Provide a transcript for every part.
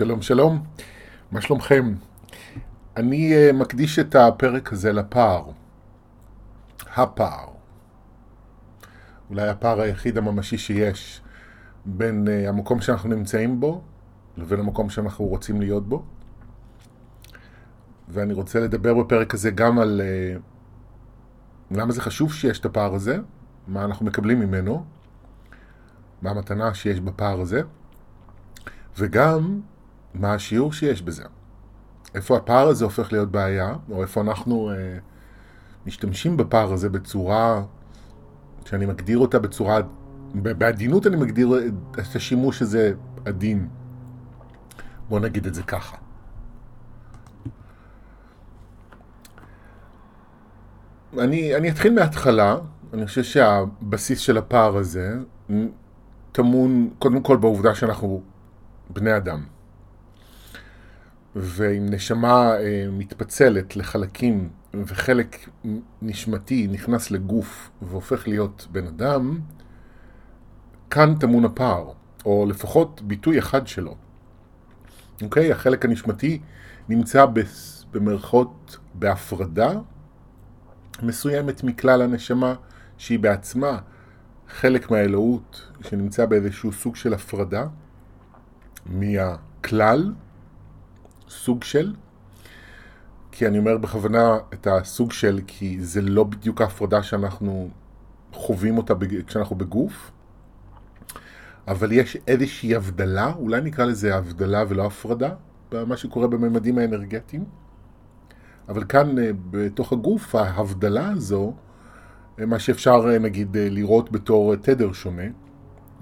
שלום שלום, מה שלומכם? אני uh, מקדיש את הפרק הזה לפער. הפער. אולי הפער היחיד הממשי שיש בין uh, המקום שאנחנו נמצאים בו לבין המקום שאנחנו רוצים להיות בו. ואני רוצה לדבר בפרק הזה גם על uh, למה זה חשוב שיש את הפער הזה, מה אנחנו מקבלים ממנו, מה המתנה שיש בפער הזה. וגם מה השיעור שיש בזה. איפה הפער הזה הופך להיות בעיה, או איפה אנחנו אה, משתמשים בפער הזה בצורה שאני מגדיר אותה בצורה, בעדינות אני מגדיר את השימוש הזה עדין. בוא נגיד את זה ככה. אני, אני אתחיל מההתחלה, אני חושב שהבסיס של הפער הזה טמון קודם כל בעובדה שאנחנו בני אדם. ואם נשמה אה, מתפצלת לחלקים וחלק נשמתי נכנס לגוף והופך להיות בן אדם, כאן טמון הפער, או לפחות ביטוי אחד שלו. אוקיי? החלק הנשמתי נמצא במרכאות בהפרדה מסוימת מכלל הנשמה, שהיא בעצמה חלק מהאלוהות שנמצא באיזשהו סוג של הפרדה. מהכלל, סוג של, כי אני אומר בכוונה את הסוג של, כי זה לא בדיוק ההפרדה שאנחנו חווים אותה כשאנחנו בגוף, אבל יש איזושהי הבדלה, אולי נקרא לזה הבדלה ולא הפרדה, במה שקורה בממדים האנרגטיים. אבל כאן אה, בתוך הגוף, ההבדלה הזו, אה, מה שאפשר אה, נגיד לראות בתור תדר שונה,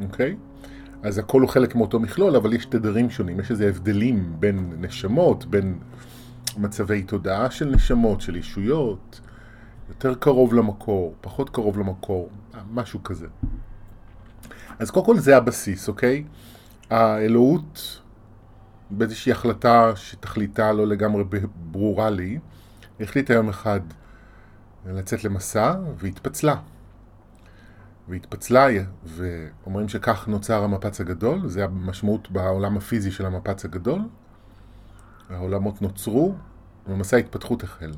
אוקיי? אז הכל הוא חלק מאותו מכלול, אבל יש תדרים שונים, יש איזה הבדלים בין נשמות, בין מצבי תודעה של נשמות, של ישויות, יותר קרוב למקור, פחות קרוב למקור, משהו כזה. אז קודם כל זה הבסיס, אוקיי? האלוהות, באיזושהי החלטה שתכליתה לא לגמרי ברורה לי, החליטה יום אחד לצאת למסע והתפצלה. והתפצלה, ואומרים שכך נוצר המפץ הגדול, זה המשמעות בעולם הפיזי של המפץ הגדול. העולמות נוצרו, ומסע ההתפתחות החל.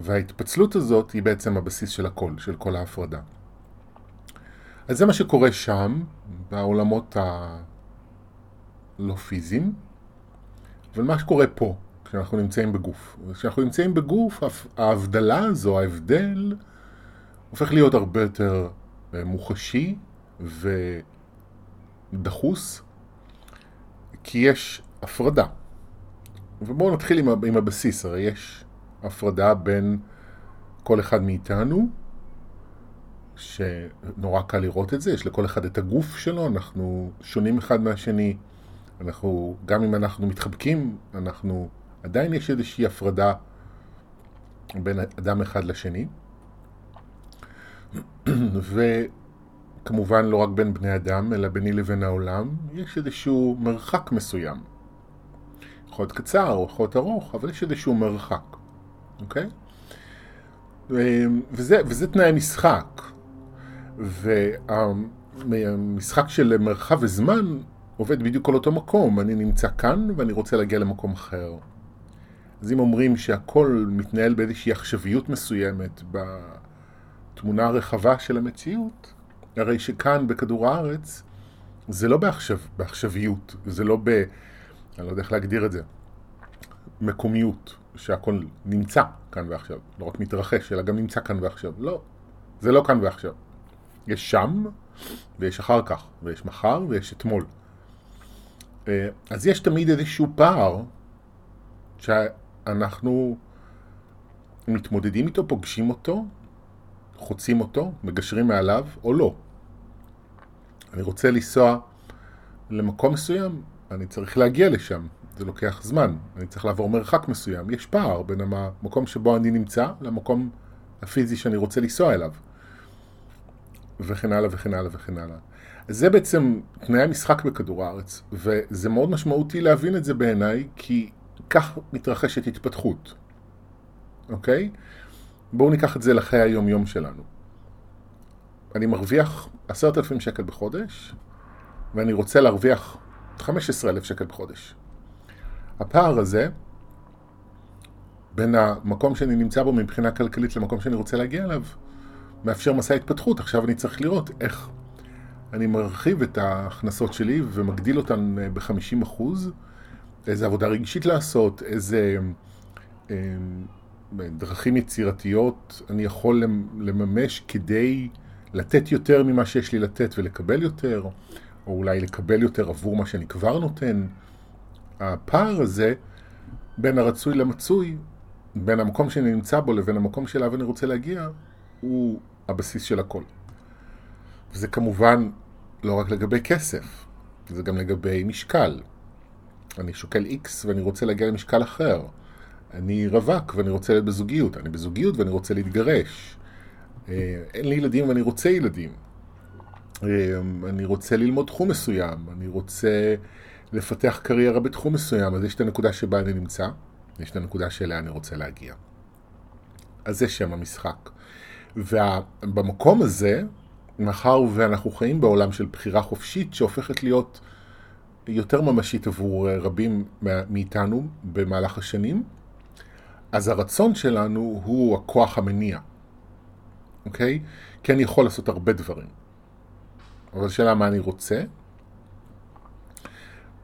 וההתפצלות הזאת היא בעצם הבסיס של הכל, של כל ההפרדה. אז זה מה שקורה שם, בעולמות הלא פיזיים, אבל מה שקורה פה, כשאנחנו נמצאים בגוף. כשאנחנו נמצאים בגוף, ההבדלה הזו, ההבדל, הופך להיות הרבה יותר אה, מוחשי ודחוס, כי יש הפרדה. ובואו נתחיל עם, עם הבסיס, הרי יש הפרדה בין כל אחד מאיתנו, שנורא קל לראות את זה, יש לכל אחד את הגוף שלו, אנחנו שונים אחד מהשני, אנחנו, גם אם אנחנו מתחבקים, אנחנו, עדיין יש איזושהי הפרדה בין אדם אחד לשני. וכמובן לא רק בין בני אדם, אלא ביני לבין העולם, יש איזשהו מרחק מסוים. יכול להיות קצר יכול להיות ארוך, אבל יש איזשהו מרחק, אוקיי? וזה, וזה תנאי משחק. והמשחק של מרחב וזמן עובד בדיוק על אותו מקום. אני נמצא כאן ואני רוצה להגיע למקום אחר. אז אם אומרים שהכל מתנהל באיזושהי עכשוויות מסוימת, התמונה הרחבה של המציאות, הרי שכאן בכדור הארץ זה לא בעכשיו, בעכשוויות, זה לא ב... אני לא יודע איך להגדיר את זה, מקומיות, שהכל נמצא כאן ועכשיו, לא רק מתרחש, אלא גם נמצא כאן ועכשיו. לא, זה לא כאן ועכשיו. יש שם, ויש אחר כך, ויש מחר, ויש אתמול. אה, אז יש תמיד איזשהו פער שאנחנו מתמודדים איתו, פוגשים אותו, חוצים אותו, מגשרים מעליו, או לא. אני רוצה לנסוע למקום מסוים, אני צריך להגיע לשם, זה לוקח זמן, אני צריך לעבור מרחק מסוים, יש פער בין המקום שבו אני נמצא למקום הפיזי שאני רוצה לנסוע אליו. וכן הלאה וכן הלאה וכן הלאה. זה בעצם תנאי המשחק בכדור הארץ, וזה מאוד משמעותי להבין את זה בעיניי, כי כך מתרחשת התפתחות, אוקיי? בואו ניקח את זה לחיי היום-יום שלנו. אני מרוויח עשרת אלפים שקל בחודש, ואני רוצה להרוויח 15,000 שקל בחודש. הפער הזה בין המקום שאני נמצא בו מבחינה כלכלית למקום שאני רוצה להגיע אליו, מאפשר מסע התפתחות. עכשיו אני צריך לראות איך אני מרחיב את ההכנסות שלי ומגדיל אותן אה, ב-50%, איזה עבודה רגשית לעשות, איזה אה, דרכים יצירתיות אני יכול לממש כדי לתת יותר ממה שיש לי לתת ולקבל יותר, או אולי לקבל יותר עבור מה שאני כבר נותן. הפער הזה בין הרצוי למצוי, בין המקום שאני נמצא בו לבין המקום שאליו אני רוצה להגיע, הוא הבסיס של הכל. וזה כמובן לא רק לגבי כסף, זה גם לגבי משקל. אני שוקל X ואני רוצה להגיע למשקל אחר. אני רווק ואני רוצה להיות בזוגיות. אני בזוגיות ואני רוצה להתגרש. אה, אין לי ילדים ואני רוצה ילדים. אה, אני רוצה ללמוד תחום מסוים. אני רוצה לפתח קריירה בתחום מסוים. אז יש את הנקודה שבה אני נמצא, יש את הנקודה שאליה אני רוצה להגיע. אז זה שם המשחק. ובמקום הזה, מאחר ואנחנו חיים בעולם של בחירה חופשית שהופכת להיות יותר ממשית עבור רבים מאיתנו במהלך השנים, אז הרצון שלנו הוא הכוח המניע, אוקיי? כי אני יכול לעשות הרבה דברים. אבל השאלה מה אני רוצה,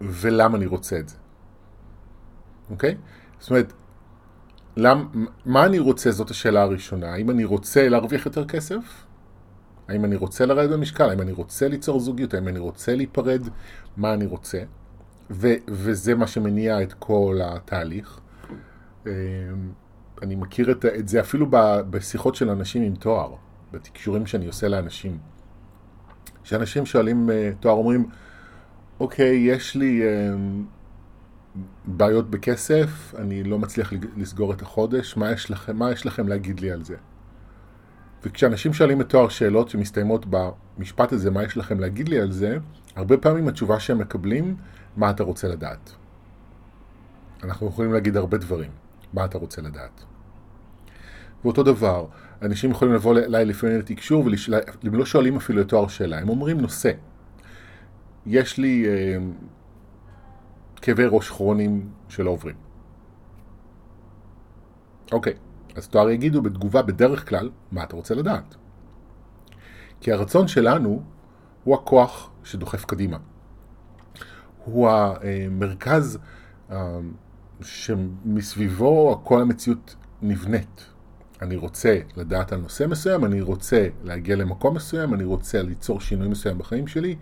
ולמה אני רוצה את זה, אוקיי? זאת אומרת, למ, מה אני רוצה זאת השאלה הראשונה. האם אני רוצה להרוויח יותר כסף? האם אני רוצה לרדת במשקל? האם אני רוצה ליצור זוגיות? האם אני רוצה להיפרד? מה אני רוצה? ו, וזה מה שמניע את כל התהליך. אמ, אני מכיר את, את זה אפילו בשיחות של אנשים עם תואר, בתקשורים שאני עושה לאנשים. כשאנשים שואלים אה, תואר, אומרים, אוקיי, יש לי אמ, בעיות בכסף, אני לא מצליח לסגור את החודש, מה יש לכם, מה יש לכם להגיד לי על זה? וכשאנשים שואלים את תואר שאלות שמסתיימות במשפט הזה, מה יש לכם להגיד לי על זה, הרבה פעמים התשובה שהם מקבלים, מה אתה רוצה לדעת? אנחנו יכולים להגיד הרבה דברים, מה אתה רוצה לדעת? ואותו דבר, אנשים יכולים לבוא אליי לפעמים לתקשור, והם לא שואלים אפילו את תואר שאלה, הם אומרים נושא. יש לי אה, כאבי ראש כרוניים שלא עוברים. אוקיי, אז תואר יגידו בתגובה בדרך כלל, מה אתה רוצה לדעת? כי הרצון שלנו הוא הכוח שדוחף קדימה. הוא המרכז אה, שמסביבו כל המציאות נבנית. אני רוצה לדעת על נושא מסוים, אני רוצה להגיע למקום מסוים, אני רוצה ליצור שינוי מסוים בחיים שלי.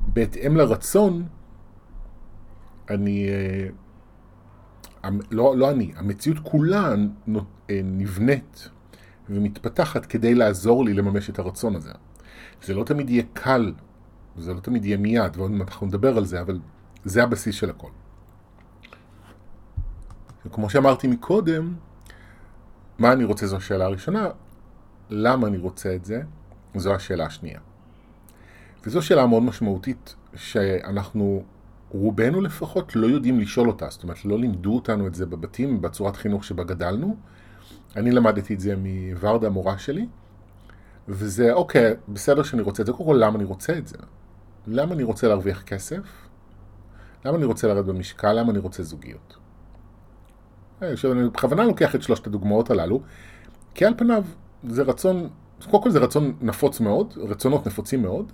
בהתאם לרצון, אני... אה, לא, לא אני, המציאות כולה אה, נבנית ומתפתחת כדי לעזור לי לממש את הרצון הזה. זה לא תמיד יהיה קל, זה לא תמיד יהיה מיד, ועוד מעט אנחנו נדבר על זה, אבל זה הבסיס של הכל. וכמו שאמרתי מקודם, מה אני רוצה זו השאלה הראשונה, למה אני רוצה את זה, זו השאלה השנייה. וזו שאלה מאוד משמעותית שאנחנו רובנו לפחות לא יודעים לשאול אותה, זאת אומרת לא לימדו אותנו את זה בבתים, בצורת חינוך שבה גדלנו. אני למדתי את זה מוורדה המורה שלי, וזה אוקיי, בסדר שאני רוצה את זה, קודם כל למה אני רוצה את זה? למה אני רוצה להרוויח כסף? למה אני רוצה לרדת במשקל? למה אני רוצה זוגיות? אה, עכשיו אני בכוונה לוקח את שלושת הדוגמאות הללו, כי על פניו זה רצון, קודם כל זה רצון נפוץ מאוד, רצונות נפוצים מאוד,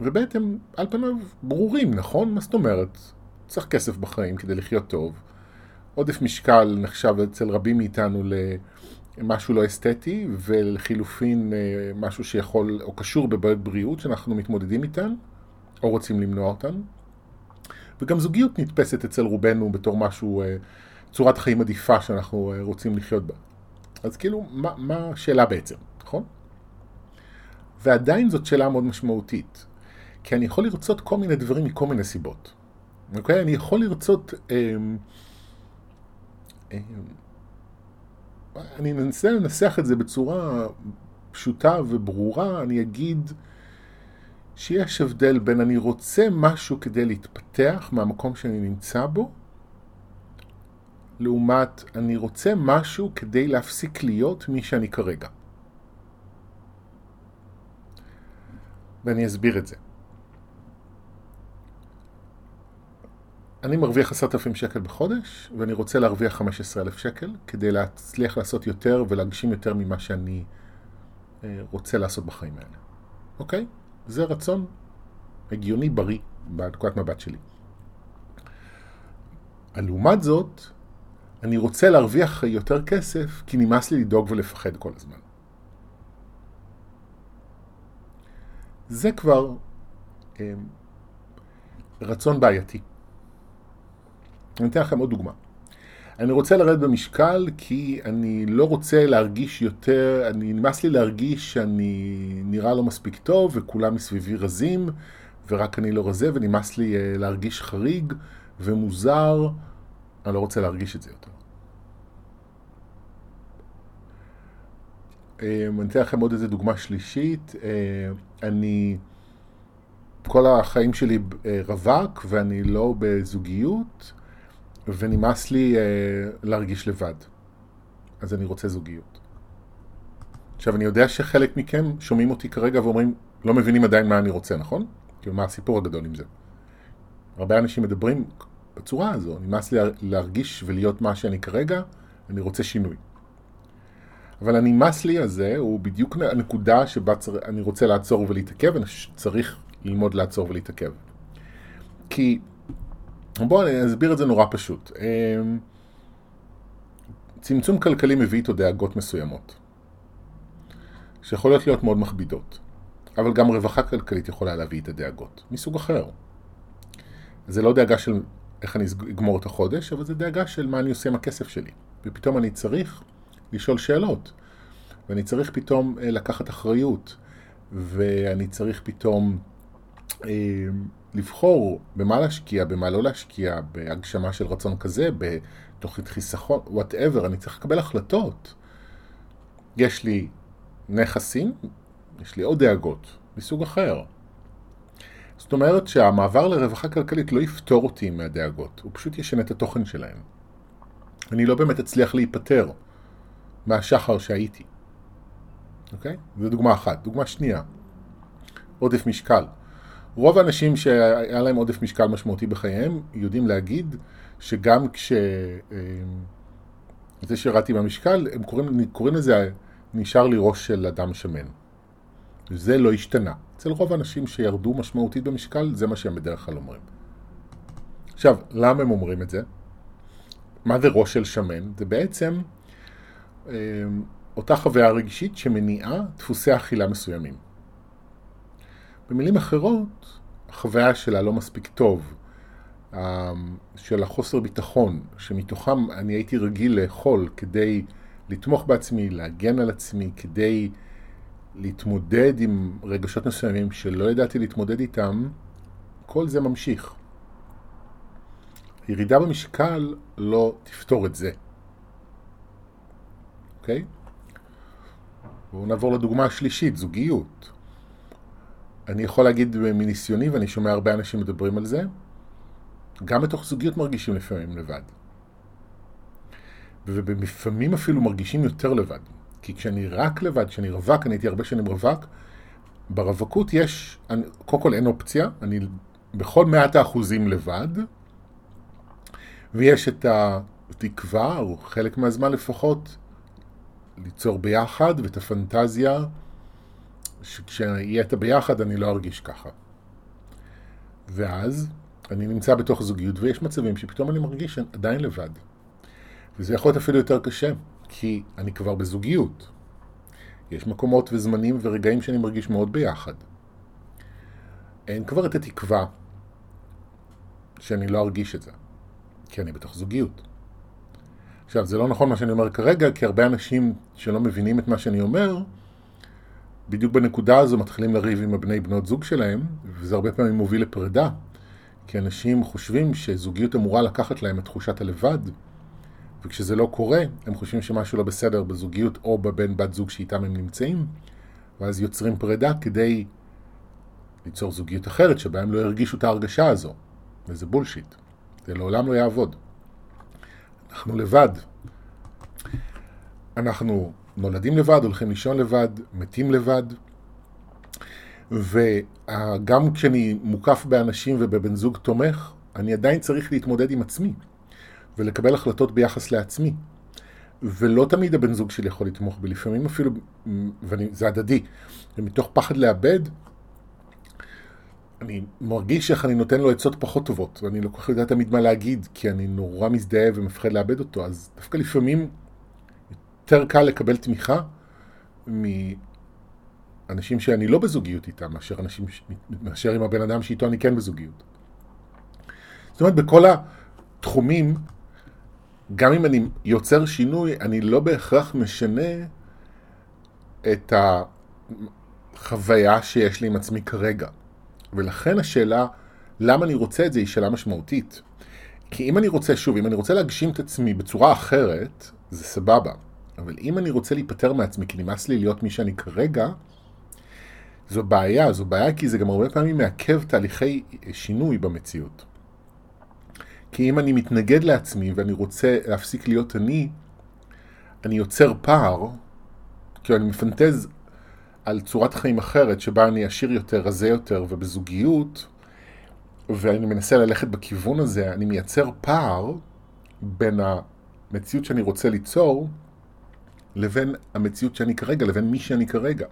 ובעצם על פניו ברורים, נכון? מה זאת אומרת? צריך כסף בחיים כדי לחיות טוב. עודף משקל נחשב אצל רבים מאיתנו למשהו לא אסתטי, ולחילופין אה, משהו שיכול, או קשור בבעיות בריאות שאנחנו מתמודדים איתן, או רוצים למנוע אותן. וגם זוגיות נתפסת אצל רובנו בתור משהו, אה, צורת חיים עדיפה שאנחנו אה, רוצים לחיות בה. אז כאילו, מה, מה השאלה בעצם, נכון? ועדיין זאת שאלה מאוד משמעותית. כי אני יכול לרצות כל מיני דברים מכל מיני סיבות. אוקיי? אני יכול לרצות... אה, אה, אני אנסה לנסח את זה בצורה פשוטה וברורה, אני אגיד שיש הבדל בין אני רוצה משהו כדי להתפתח מהמקום שאני נמצא בו, לעומת אני רוצה משהו כדי להפסיק להיות מי שאני כרגע. ואני אסביר את זה. אני מרוויח עשרת אלפים שקל בחודש, ואני רוצה להרוויח חמש עשרה אלף שקל, כדי להצליח לעשות יותר ולהגשים יותר ממה שאני אה, רוצה לעשות בחיים האלה. אוקיי? זה רצון הגיוני, בריא, בנקודת מבט שלי. לעומת זאת, אני רוצה להרוויח יותר כסף, כי נמאס לי לדאוג ולפחד כל הזמן. זה כבר אה, רצון בעייתי. אני אתן לכם עוד דוגמה. אני רוצה לרדת במשקל כי אני לא רוצה להרגיש יותר, אני נמאס לי להרגיש שאני נראה לא מספיק טוב וכולם מסביבי רזים ורק אני לא רזה ונמאס לי אה, להרגיש חריג ומוזר, אני לא רוצה להרגיש את זה יותר. אה, אני אתן לכם עוד איזה דוגמה שלישית. אה, אני כל החיים שלי רווק ואני לא בזוגיות. ונמאס לי אה, להרגיש לבד. אז אני רוצה זוגיות. עכשיו, אני יודע שחלק מכם שומעים אותי כרגע ואומרים, לא מבינים עדיין מה אני רוצה, נכון? כאילו, מה הסיפור הגדול עם זה? הרבה אנשים מדברים בצורה הזו, נמאס לי להרגיש ולהיות מה שאני כרגע, אני רוצה שינוי. אבל הנמאס לי הזה הוא בדיוק הנקודה שבה צר... אני רוצה לעצור ולהתעכב, אני צריך ללמוד לעצור ולהתעכב. כי בואו אני אסביר את זה נורא פשוט. אמ, צמצום כלכלי מביא איתו דאגות מסוימות, שיכולות להיות מאוד מכבידות, אבל גם רווחה כלכלית יכולה להביא את הדאגות, מסוג אחר. זה לא דאגה של איך אני אגמור את החודש, אבל זה דאגה של מה אני עושה עם הכסף שלי. ופתאום אני צריך לשאול שאלות, ואני צריך פתאום אה, לקחת אחריות, ואני צריך פתאום... אמ, לבחור במה להשקיע, במה לא להשקיע, בהגשמה של רצון כזה, בתוכנית חיסכון, וואטאבר, אני צריך לקבל החלטות. יש לי נכסים, יש לי עוד דאגות, מסוג אחר. זאת אומרת שהמעבר לרווחה כלכלית לא יפתור אותי מהדאגות, הוא פשוט ישנה את התוכן שלהם. אני לא באמת אצליח להיפטר מהשחר שהייתי. אוקיי? זו דוגמה אחת. דוגמה שנייה, עודף משקל. רוב האנשים שהיה להם עודף משקל משמעותי בחייהם יודעים להגיד שגם כש... אה, זה שירדתי במשקל, הם קוראים, קוראים לזה נשאר לי ראש של אדם שמן. זה לא השתנה. אצל רוב האנשים שירדו משמעותית במשקל, זה מה שהם בדרך כלל אומרים. עכשיו, למה הם אומרים את זה? מה זה ראש של שמן? זה בעצם אה, אותה חוויה רגשית שמניעה דפוסי אכילה מסוימים. במילים אחרות, החוויה שלה לא מספיק טוב, אמ, של החוסר ביטחון, שמתוכם אני הייתי רגיל לאכול כדי לתמוך בעצמי, להגן על עצמי, כדי להתמודד עם רגשות מסוימים שלא ידעתי להתמודד איתם, כל זה ממשיך. ירידה במשקל לא תפתור את זה. אוקיי? בואו נעבור לדוגמה השלישית, זוגיות. אני יכול להגיד מניסיוני, ואני שומע הרבה אנשים מדברים על זה, גם בתוך זוגיות מרגישים לפעמים לבד. ולפעמים אפילו מרגישים יותר לבד. כי כשאני רק לבד, כשאני רווק, אני הייתי הרבה שנים רווק, ברווקות יש, אני, קודם כל אין אופציה, אני בכל מעט האחוזים לבד, ויש את התקווה, או חלק מהזמן לפחות, ליצור ביחד, ואת הפנטזיה שכשיהיה את הביחד אני לא ארגיש ככה. ואז אני נמצא בתוך זוגיות ויש מצבים שפתאום אני מרגיש עדיין לבד. וזה יכול להיות אפילו יותר קשה, כי אני כבר בזוגיות. יש מקומות וזמנים ורגעים שאני מרגיש מאוד ביחד. אין כבר את התקווה שאני לא ארגיש את זה, כי אני בתוך זוגיות. עכשיו, זה לא נכון מה שאני אומר כרגע, כי הרבה אנשים שלא מבינים את מה שאני אומר, בדיוק בנקודה הזו מתחילים לריב עם הבני בנות זוג שלהם, וזה הרבה פעמים מוביל לפרידה, כי אנשים חושבים שזוגיות אמורה לקחת להם את תחושת הלבד, וכשזה לא קורה, הם חושבים שמשהו לא בסדר בזוגיות או בבן בת זוג שאיתם הם נמצאים, ואז יוצרים פרידה כדי ליצור זוגיות אחרת שבה הם לא ירגישו את ההרגשה הזו, וזה בולשיט, זה לעולם לא יעבוד. אנחנו לבד. אנחנו נולדים לבד, הולכים לישון לבד, מתים לבד. וגם כשאני מוקף באנשים ובבן זוג תומך, אני עדיין צריך להתמודד עם עצמי ולקבל החלטות ביחס לעצמי. ולא תמיד הבן זוג שלי יכול לתמוך בי, לפעמים אפילו, וזה הדדי, ומתוך פחד לאבד, אני מרגיש איך אני נותן לו עצות פחות טובות, ואני לא כל כך יודע תמיד מה להגיד, כי אני נורא מזדהה ומפחד לאבד אותו, אז דווקא לפעמים יותר קל לקבל תמיכה מאנשים שאני לא בזוגיות איתם, מאשר, אנשים, מאשר עם הבן אדם שאיתו אני כן בזוגיות. זאת אומרת, בכל התחומים, גם אם אני יוצר שינוי, אני לא בהכרח משנה את החוויה שיש לי עם עצמי כרגע. ולכן השאלה, למה אני רוצה את זה, היא שאלה משמעותית. כי אם אני רוצה, שוב, אם אני רוצה להגשים את עצמי בצורה אחרת, זה סבבה. אבל אם אני רוצה להיפטר מעצמי, כי נמאס לי להיות מי שאני כרגע, זו בעיה, זו בעיה כי זה גם הרבה פעמים מעכב תהליכי שינוי במציאות. כי אם אני מתנגד לעצמי ואני רוצה להפסיק להיות אני, אני יוצר פער, כי אני מפנטז על צורת חיים אחרת, שבה אני עשיר יותר, רזה יותר ובזוגיות, ואני מנסה ללכת בכיוון הזה, אני מייצר פער בין המציאות שאני רוצה ליצור לבין המציאות שאני כרגע, לבין מי שאני כרגע.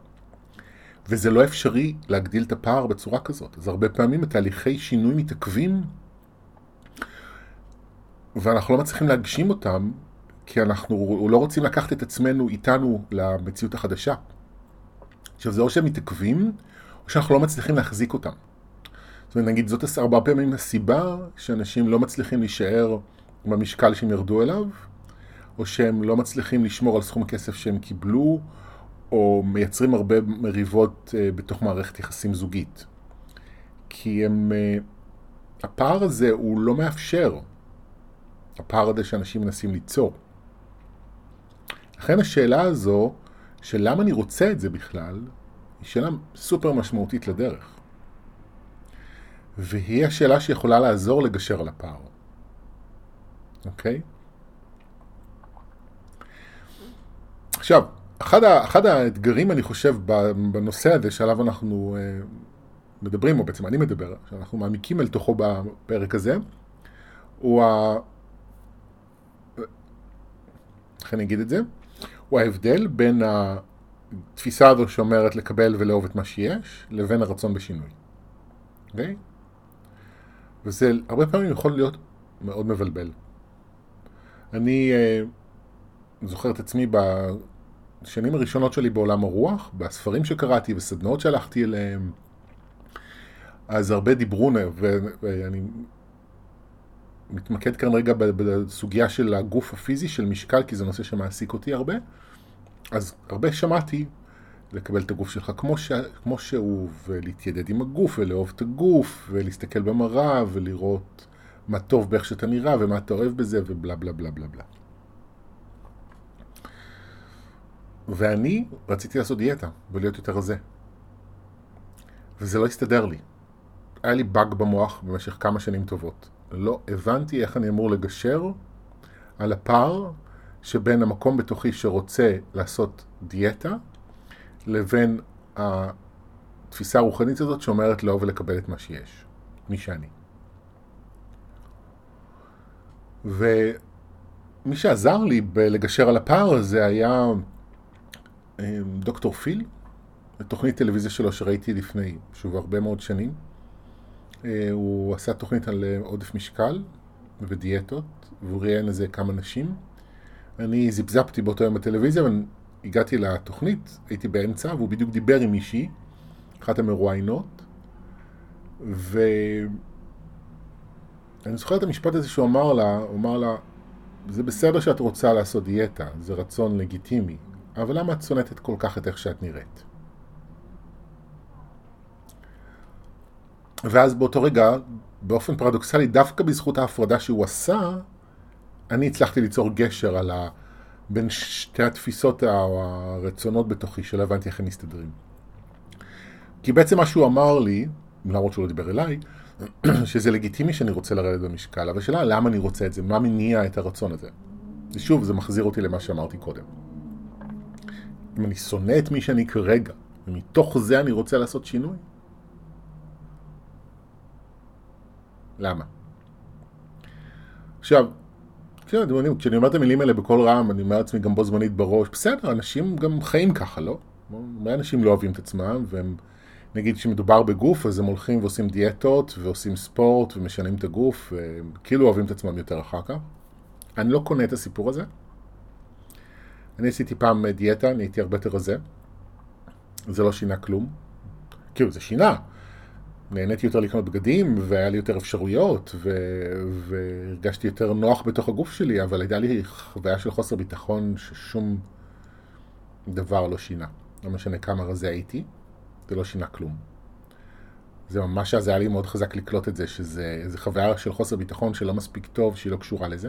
וזה לא אפשרי להגדיל את הפער בצורה כזאת. אז הרבה פעמים התהליכי שינוי מתעכבים ואנחנו לא מצליחים להגשים אותם כי אנחנו לא רוצים לקחת את עצמנו איתנו למציאות החדשה. עכשיו זה או שהם מתעכבים, או שאנחנו לא מצליחים להחזיק אותם. זאת אומרת, נגיד, זאת הרבה פעמים הסיבה שאנשים לא מצליחים להישאר במשקל שהם ירדו אליו, או שהם לא מצליחים לשמור על סכום הכסף שהם קיבלו, או מייצרים הרבה מריבות uh, בתוך מערכת יחסים זוגית. כי הם, uh, הפער הזה הוא לא מאפשר, הפער הזה שאנשים מנסים ליצור. לכן השאלה הזו, של למה אני רוצה את זה בכלל, היא שאלה סופר משמעותית לדרך. והיא השאלה שיכולה לעזור לגשר על הפער. אוקיי? עכשיו, אחד, ה, אחד האתגרים, אני חושב, בנושא הזה שעליו אנחנו אה, מדברים, או בעצם אני מדבר, שאנחנו מעמיקים אל תוכו בפרק הזה, הוא ה... איך אני אגיד את זה? הוא ההבדל בין התפיסה הזו שאומרת לקבל ולאהוב את מה שיש, לבין הרצון בשינוי. אוקיי? Okay? וזה הרבה פעמים יכול להיות מאוד מבלבל. אני uh, זוכר את עצמי בשנים הראשונות שלי בעולם הרוח, בספרים שקראתי וסדנאות שהלכתי אליהם, אז הרבה דיברו, ואני מתמקד כאן רגע בסוגיה של הגוף הפיזי, של משקל, כי זה נושא שמעסיק אותי הרבה. אז הרבה שמעתי לקבל את הגוף שלך כמו, ש... כמו שהוא, ולהתיידד עם הגוף, ולאהוב את הגוף, ולהסתכל במראה, ולראות מה טוב באיך שאתה נראה, ומה אתה אוהב בזה, ובלה בלה בלה בלה בלה. ואני רציתי לעשות דיאטה, ולהיות יותר רזה. וזה לא הסתדר לי. היה לי באג במוח במשך כמה שנים טובות. לא הבנתי איך אני אמור לגשר על הפער שבין המקום בתוכי שרוצה לעשות דיאטה, לבין התפיסה הרוחנית הזאת שאומרת לאהוב ולקבל את מה שיש, מי שאני. ומי שעזר לי בלגשר על הפער הזה היה אה, דוקטור פיל, תוכנית טלוויזיה שלו שראיתי לפני, שוב, הרבה מאוד שנים. אה, הוא עשה תוכנית על אה, עודף משקל ודיאטות, והוא ראיין איזה כמה נשים. אני זיפזפתי באותו יום בטלוויזיה, והגעתי לתוכנית, הייתי באמצע, והוא בדיוק דיבר עם מישהי, אחת המרואיינות, ואני זוכר את המשפט הזה שהוא אמר לה, הוא אמר לה, זה בסדר שאת רוצה לעשות דיאטה, זה רצון לגיטימי, אבל למה את שונאת כל כך את איך שאת נראית? ואז באותו רגע, באופן פרדוקסלי, דווקא בזכות ההפרדה שהוא עשה, אני הצלחתי ליצור גשר על ה... בין שתי התפיסות או הרצונות בתוכי, שלא הבנתי איך הם מסתדרים. כי בעצם מה שהוא אמר לי, למרות שהוא לא דיבר אליי, שזה לגיטימי שאני רוצה לרדת במשקל, אבל השאלה למה אני רוצה את זה, מה מניע את הרצון הזה. ושוב, זה מחזיר אותי למה שאמרתי קודם. אם אני שונא את מי שאני כרגע, ומתוך זה אני רוצה לעשות שינוי? למה? עכשיו, כן, אתם יודעים, כשאני אומר את המילים האלה בקול רם, אני אומר לעצמי גם בו זמנית בראש, בסדר, אנשים גם חיים ככה, לא? הרבה אנשים לא אוהבים את עצמם, והם, נגיד כשמדובר בגוף, אז הם הולכים ועושים דיאטות, ועושים ספורט, ומשנים את הגוף, וכאילו אוהבים את עצמם יותר אחר כך. אני לא קונה את הסיפור הזה. אני עשיתי פעם דיאטה, אני הייתי הרבה יותר רזה. זה לא שינה כלום. כאילו, זה שינה. נהניתי יותר לקנות בגדים, והיה לי יותר אפשרויות, ו... והרגשתי יותר נוח בתוך הגוף שלי, אבל הייתה לי חוויה של חוסר ביטחון ששום דבר לא שינה. לא משנה כמה רזה הייתי, זה לא שינה כלום. זה ממש אז היה לי מאוד חזק לקלוט את זה, שזה חוויה של חוסר ביטחון שלא מספיק טוב, שהיא לא קשורה לזה.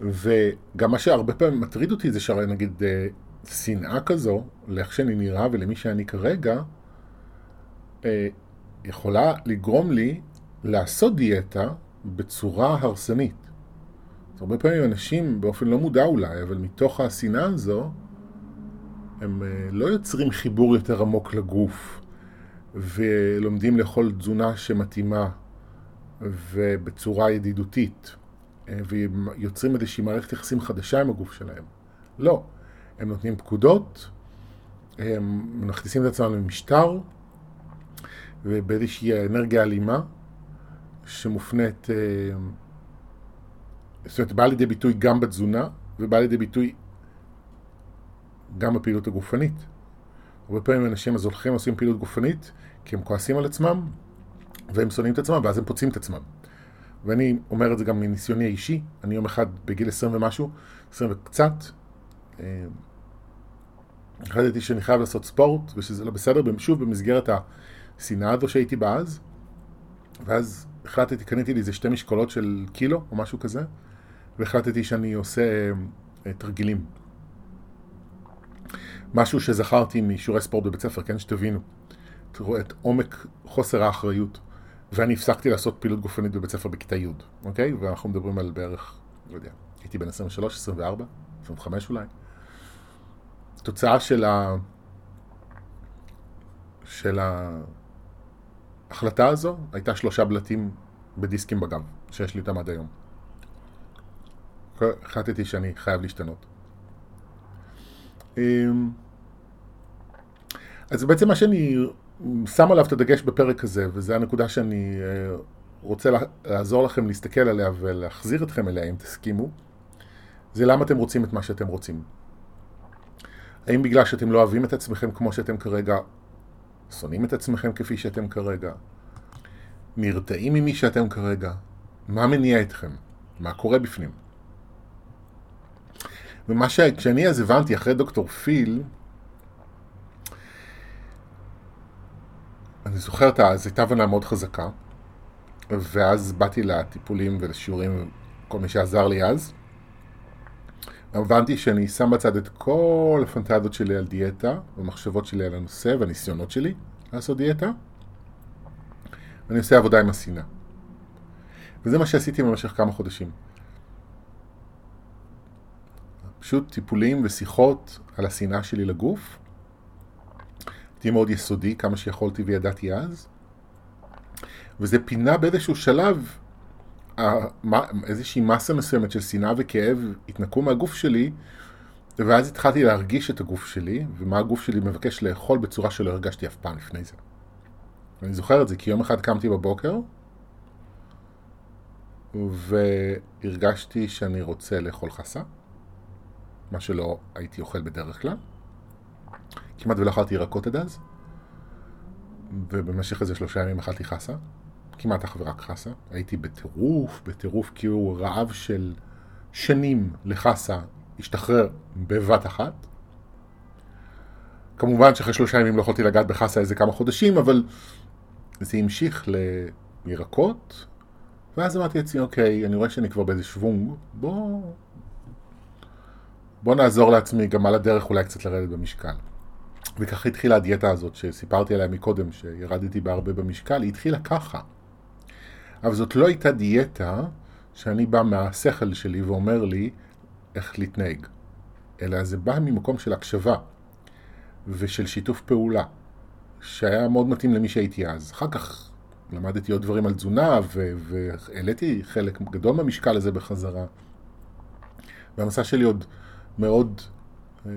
וגם מה שהרבה פעמים מטריד אותי זה שהרי נגיד אה, שנאה כזו לאיך שאני נראה ולמי שאני כרגע, אה, יכולה לגרום לי לעשות דיאטה בצורה הרסנית. הרבה פעמים אנשים, באופן לא מודע אולי, אבל מתוך השנאה הזו, הם אה, לא יוצרים חיבור יותר עמוק לגוף, ולומדים לאכול תזונה שמתאימה ובצורה ידידותית. ויוצרים איזושהי מערכת יחסים חדשה עם הגוף שלהם. לא. הם נותנים פקודות, הם מכניסים את עצמם למשטר, ובאיזושהי אנרגיה אלימה, שמופנית, אה, זאת אומרת, באה לידי ביטוי גם בתזונה, ובאה לידי ביטוי גם בפעילות הגופנית. הרבה פעמים אנשים אז הולכים ועושים פעילות גופנית, כי הם כועסים על עצמם, והם שונאים את עצמם, ואז הם פוצעים את עצמם. ואני אומר את זה גם מניסיוני האישי, אני יום אחד בגיל 20 ומשהו, 20 וקצת, אה, החלטתי שאני חייב לעשות ספורט, ושזה לא בסדר, שוב במסגרת השנאה הזו שהייתי בה אז, ואז החלטתי, קניתי לי איזה שתי משקולות של קילו או משהו כזה, והחלטתי שאני עושה אה, תרגילים. משהו שזכרתי משיעורי ספורט בבית ספר, כן, שתבינו. תראו את עומק חוסר האחריות. ואני הפסקתי לעשות פעילות גופנית בבית ספר בכיתה י', אוקיי? ואנחנו מדברים על בערך, לא יודע, הייתי בן 23, 24, 25 אולי. תוצאה של ה... של ההחלטה הזו הייתה שלושה בלטים בדיסקים בגב, שיש לי אותם עד היום. החלטתי שאני חייב להשתנות. אמ, אז בעצם מה שאני שם עליו את הדגש בפרק הזה, וזו הנקודה שאני אה, רוצה לעזור לכם להסתכל עליה ולהחזיר אתכם אליה, אם תסכימו, זה למה אתם רוצים את מה שאתם רוצים. האם בגלל שאתם לא אוהבים את עצמכם כמו שאתם כרגע, שונאים את עצמכם כפי שאתם כרגע, נרתעים ממי שאתם כרגע, מה מניע אתכם? מה קורה בפנים? ומה ש... כשאני אז הבנתי אחרי דוקטור פיל, אני זוכר, זו הייתה הבנה מאוד חזקה, ואז באתי לטיפולים ולשיעורים, כל מי שעזר לי אז. הבנתי שאני שם בצד את כל הפנטזיות שלי על דיאטה, והמחשבות שלי על הנושא, והניסיונות שלי לעשות דיאטה, ואני עושה עבודה עם השנאה. וזה מה שעשיתי במשך כמה חודשים. פשוט טיפולים ושיחות על השנאה שלי לגוף, הייתי מאוד יסודי, כמה שיכולתי וידעתי אז. וזה פינה באיזשהו שלב, איזושהי מסה מסוימת של שנאה וכאב התנקו מהגוף שלי, ואז התחלתי להרגיש את הגוף שלי, ומה הגוף שלי מבקש לאכול בצורה שלא הרגשתי אף פעם לפני זה. ואני זוכר את זה, כי יום אחד קמתי בבוקר, והרגשתי שאני רוצה לאכול חסה, מה שלא הייתי אוכל בדרך כלל. כמעט ולא אכלתי ירקות עד אז, ובמשך איזה שלושה ימים אכלתי חסה, כמעט אך ורק חסה. הייתי בטירוף, בטירוף, כי הוא רעב של שנים לחסה השתחרר בבת אחת. כמובן שאחרי שלושה ימים לא יכולתי לגעת בחסה איזה כמה חודשים, אבל זה המשיך לירקות, ואז אמרתי לעצמי, אוקיי, אני רואה שאני כבר באיזה שוונג, בוא... בוא נעזור לעצמי גם על הדרך אולי קצת לרדת במשקל. וככה התחילה הדיאטה הזאת שסיפרתי עליה מקודם, שירדתי בה הרבה במשקל, היא התחילה ככה. אבל זאת לא הייתה דיאטה שאני בא מהשכל שלי ואומר לי איך להתנהג, אלא זה בא ממקום של הקשבה ושל שיתוף פעולה, שהיה מאוד מתאים למי שהייתי אז. אחר כך למדתי עוד דברים על תזונה, והעליתי חלק גדול מהמשקל הזה בחזרה. והמסע שלי עוד מאוד אה,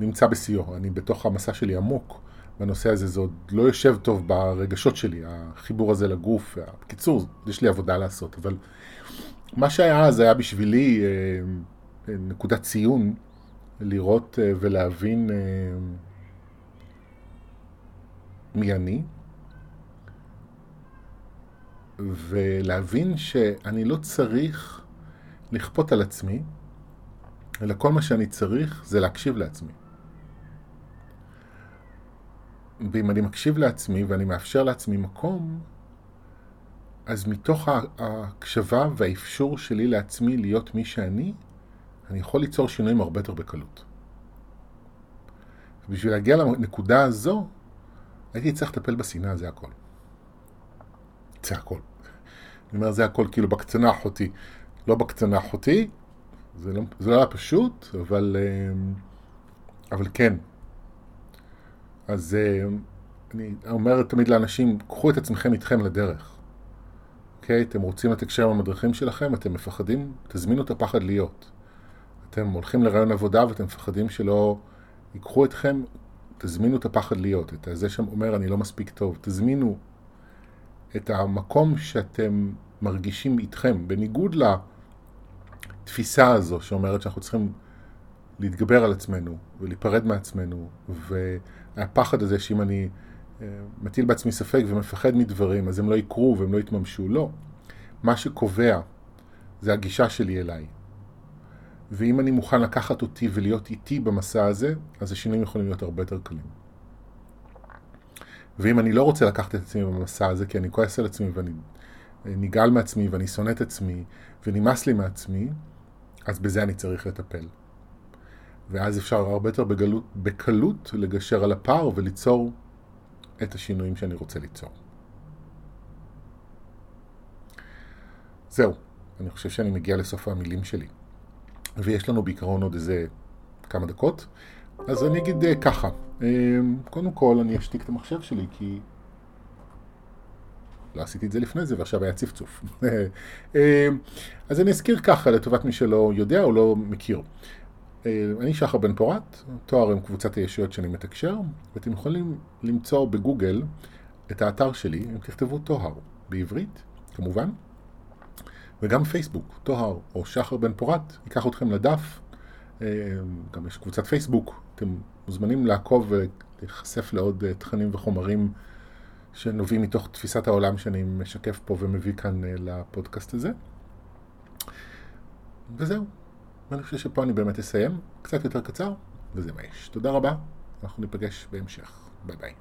נמצא בשיאו. אני בתוך המסע שלי עמוק בנושא הזה, זה עוד לא יושב טוב ברגשות שלי, החיבור הזה לגוף. בקיצור, יש לי עבודה לעשות, אבל מה שהיה אז היה בשבילי אה, אה, נקודת ציון לראות ולהבין מי אני, ולהבין שאני לא צריך לכפות על עצמי, אלא כל מה שאני צריך זה להקשיב לעצמי. ואם אני מקשיב לעצמי ואני מאפשר לעצמי מקום, אז מתוך ההקשבה והאפשור שלי לעצמי להיות מי שאני, אני יכול ליצור שינויים הרבה יותר בקלות. בשביל להגיע לנקודה הזו, הייתי צריך לטפל בשנאה, זה הכל. זה הכל. אני אומר זה הכל כאילו בקצנה אחותי. לא בקצנה אחותי, זה לא, זה לא היה פשוט, אבל, אה, אבל כן. אז אה, אני אומר תמיד לאנשים, קחו את עצמכם איתכם לדרך. אוקיי? אתם רוצים לתקשר עם המדריכים שלכם, אתם מפחדים, תזמינו את הפחד להיות. אתם הולכים לרעיון עבודה ואתם מפחדים שלא ייקחו אתכם, תזמינו את הפחד להיות, את זה שאומר אני לא מספיק טוב, תזמינו את המקום שאתם מרגישים איתכם, בניגוד לתפיסה הזו שאומרת שאנחנו צריכים להתגבר על עצמנו ולהיפרד מעצמנו, והפחד הזה שאם אני אה, מטיל בעצמי ספק ומפחד מדברים, אז הם לא יקרו והם לא יתממשו. לא. מה שקובע זה הגישה שלי אליי. ואם אני מוכן לקחת אותי ולהיות איתי במסע הזה, אז השינויים יכולים להיות הרבה יותר קלים. ואם אני לא רוצה לקחת את עצמי במסע הזה, כי אני כועס על עצמי ואני נגעל מעצמי ואני שונא את עצמי ונמאס לי מעצמי, אז בזה אני צריך לטפל. ואז אפשר הרבה יותר בגלות, בקלות לגשר על הפער וליצור את השינויים שאני רוצה ליצור. זהו, אני חושב שאני מגיע לסוף המילים שלי. ויש לנו בעיקרון עוד איזה כמה דקות. אז אני אגיד אה, ככה, אה, קודם כל אני אשתיק את המחשב שלי כי לא עשיתי את זה לפני זה ועכשיו היה צפצוף. אה, אז אני אזכיר ככה לטובת מי שלא יודע או לא מכיר. אני שחר בן פורת, תואר עם קבוצת הישויות שאני מתקשר, ואתם יכולים למצוא בגוגל את האתר שלי, אם תכתבו תואר בעברית, כמובן, וגם פייסבוק, תואר או שחר בן פורת, ייקח אתכם לדף, גם יש קבוצת פייסבוק, אתם מוזמנים לעקוב ולהיחשף לעוד אה, תכנים וחומרים שנובעים מתוך תפיסת העולם שאני משקף פה ומביא כאן אה, לפודקאסט הזה. וזהו. ואני חושב שפה אני באמת אסיים, קצת יותר קצר, וזה מה יש. תודה רבה, אנחנו ניפגש בהמשך. ביי ביי.